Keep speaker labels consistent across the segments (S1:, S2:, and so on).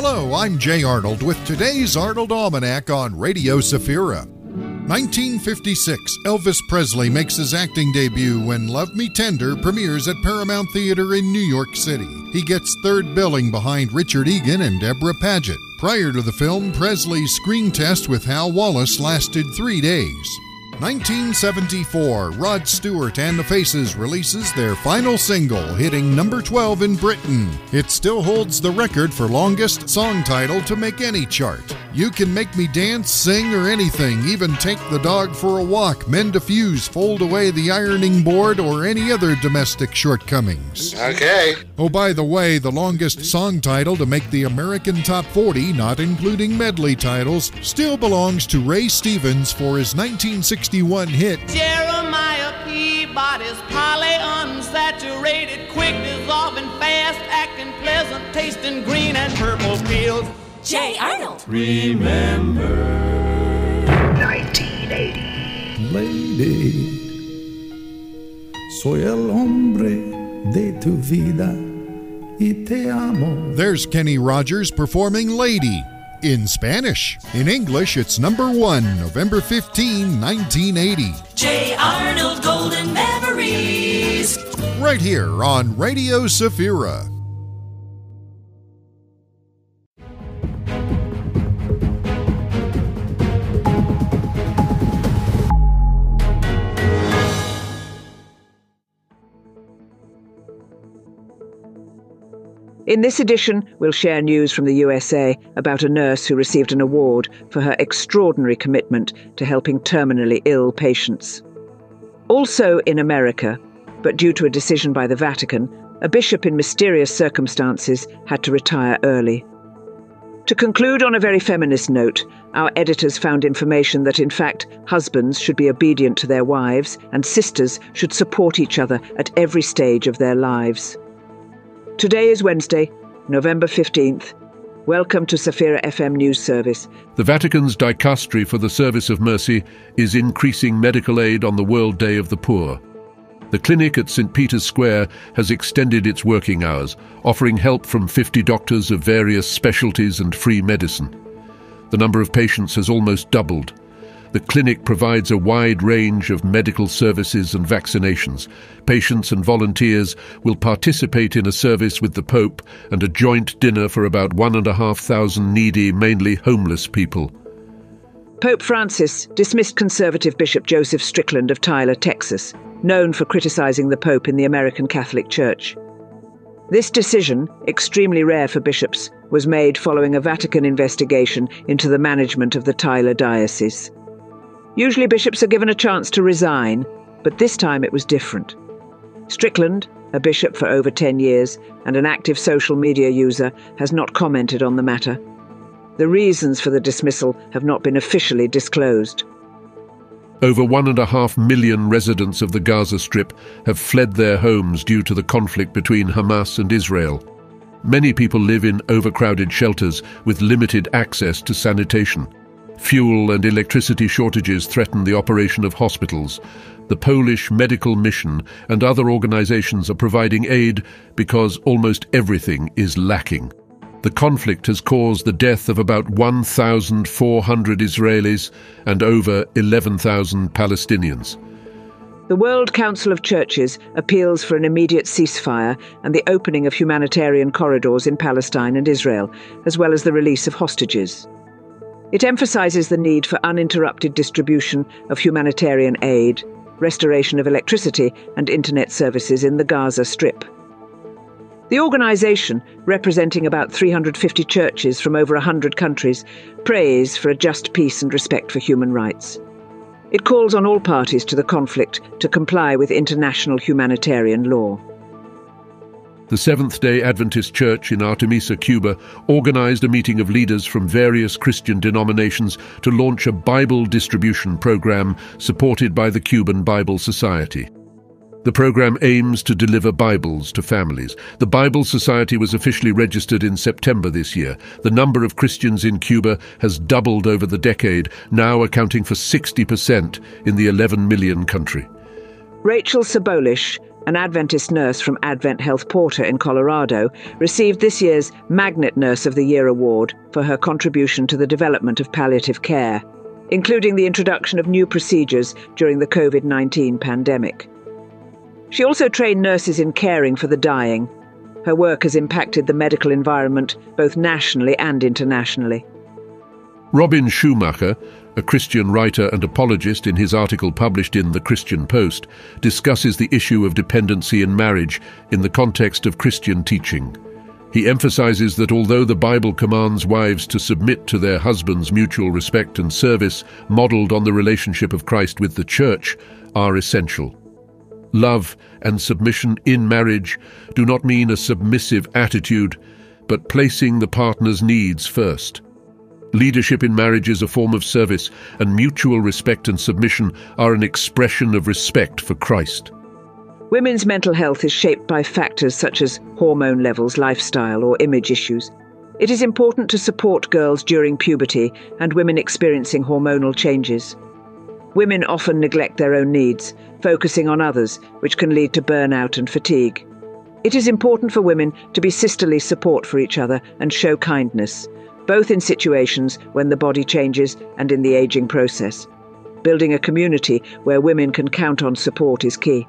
S1: Hello, I'm Jay Arnold with today's Arnold Almanac on Radio Safira. 1956, Elvis Presley makes his acting debut when Love Me Tender premieres at Paramount Theater in New York City. He gets third billing behind Richard Egan and Debra Paget. Prior to the film, Presley's screen test with Hal Wallis lasted three days. 1974, Rod Stewart and the Faces releases their final single, hitting number 12 in Britain. It still holds the record for longest song title to make any chart. You can make me dance, sing, or anything, even take the dog for a walk, mend a fuse, fold away the ironing board, or any other domestic shortcomings.
S2: Okay.
S1: Oh, by the way, the longest song title to make the American Top 40, not including medley titles, still belongs to Ray Stevens for his 1961 hit.
S3: Jeremiah Peabody's poly unsaturated, quick dissolving, fast acting, pleasant tasting, green and purple pills.
S4: Jay Arnold.
S5: Remember
S6: 1980. Lady, soy el hombre de tu vida y te amo.
S1: There's Kenny Rogers performing Lady in Spanish. In English, it's number one, November 15, 1980.
S4: J. Arnold Golden Memories.
S1: Right here on Radio Safira.
S7: In this edition, we'll share news from the USA about a nurse who received an award for her extraordinary commitment to helping terminally ill patients. Also in America, but due to a decision by the Vatican, a bishop in mysterious circumstances had to retire early. To conclude on a very feminist note, our editors found information that in fact husbands should be obedient to their wives and sisters should support each other at every stage of their lives. Today is Wednesday, November 15th. Welcome to Safira FM News Service.
S8: The Vatican's dicastery for the Service of Mercy is increasing medical aid on the World Day of the Poor. The clinic at St. Peter's Square has extended its working hours, offering help from 50 doctors of various specialties and free medicine. The number of patients has almost doubled. The clinic provides a wide range of medical services and vaccinations. Patients and volunteers will participate in a service with the Pope and a joint dinner for about one and a half thousand needy, mainly homeless people.
S7: Pope Francis dismissed conservative Bishop Joseph Strickland of Tyler, Texas, known for criticizing the Pope in the American Catholic Church. This decision, extremely rare for bishops, was made following a Vatican investigation into the management of the Tyler diocese. Usually bishops are given a chance to resign, but this time it was different. Strickland, a bishop for over 10 years and an active social media user, has not commented on the matter. The reasons for the dismissal have not been officially disclosed.
S8: Over one and a half million residents of the Gaza Strip have fled their homes due to the conflict between Hamas and Israel. Many people live in overcrowded shelters with limited access to sanitation. Fuel and electricity shortages threaten the operation of hospitals. The Polish Medical Mission and other organizations are providing aid because almost everything is lacking. The conflict has caused the death of about 1,400 Israelis and over 11,000 Palestinians.
S7: The World Council of Churches appeals for an immediate ceasefire and the opening of humanitarian corridors in Palestine and Israel, as well as the release of hostages. It emphasizes the need for uninterrupted distribution of humanitarian aid, restoration of electricity and internet services in the Gaza Strip. The organization, representing about 350 churches from over 100 countries, prays for a just peace and respect for human rights. It calls on all parties to the conflict to comply with international humanitarian law.
S8: The Seventh day Adventist Church in Artemisa, Cuba, organized a meeting of leaders from various Christian denominations to launch a Bible distribution program supported by the Cuban Bible Society. The program aims to deliver Bibles to families. The Bible Society was officially registered in September this year. The number of Christians in Cuba has doubled over the decade, now accounting for 60% in the 11 million country.
S7: Rachel Sabolish, an Adventist nurse from Advent Health Porter in Colorado, received this year's Magnet Nurse of the Year award for her contribution to the development of palliative care, including the introduction of new procedures during the COVID 19 pandemic. She also trained nurses in caring for the dying. Her work has impacted the medical environment both nationally and internationally.
S8: Robin Schumacher, a Christian writer and apologist in his article published in The Christian Post, discusses the issue of dependency in marriage in the context of Christian teaching. He emphasizes that although the Bible commands wives to submit to their husbands' mutual respect and service, modeled on the relationship of Christ with the church, are essential. Love and submission in marriage do not mean a submissive attitude, but placing the partner's needs first. Leadership in marriage is a form of service, and mutual respect and submission are an expression of respect for Christ.
S7: Women's mental health is shaped by factors such as hormone levels, lifestyle, or image issues. It is important to support girls during puberty and women experiencing hormonal changes. Women often neglect their own needs, focusing on others, which can lead to burnout and fatigue. It is important for women to be sisterly support for each other and show kindness, both in situations when the body changes and in the aging process. Building a community where women can count on support is key.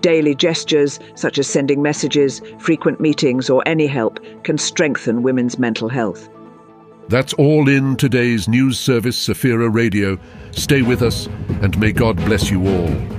S7: Daily gestures, such as sending messages, frequent meetings, or any help, can strengthen women's mental health.
S8: That's all in today's news service, Safira Radio. Stay with us, and may God bless you all.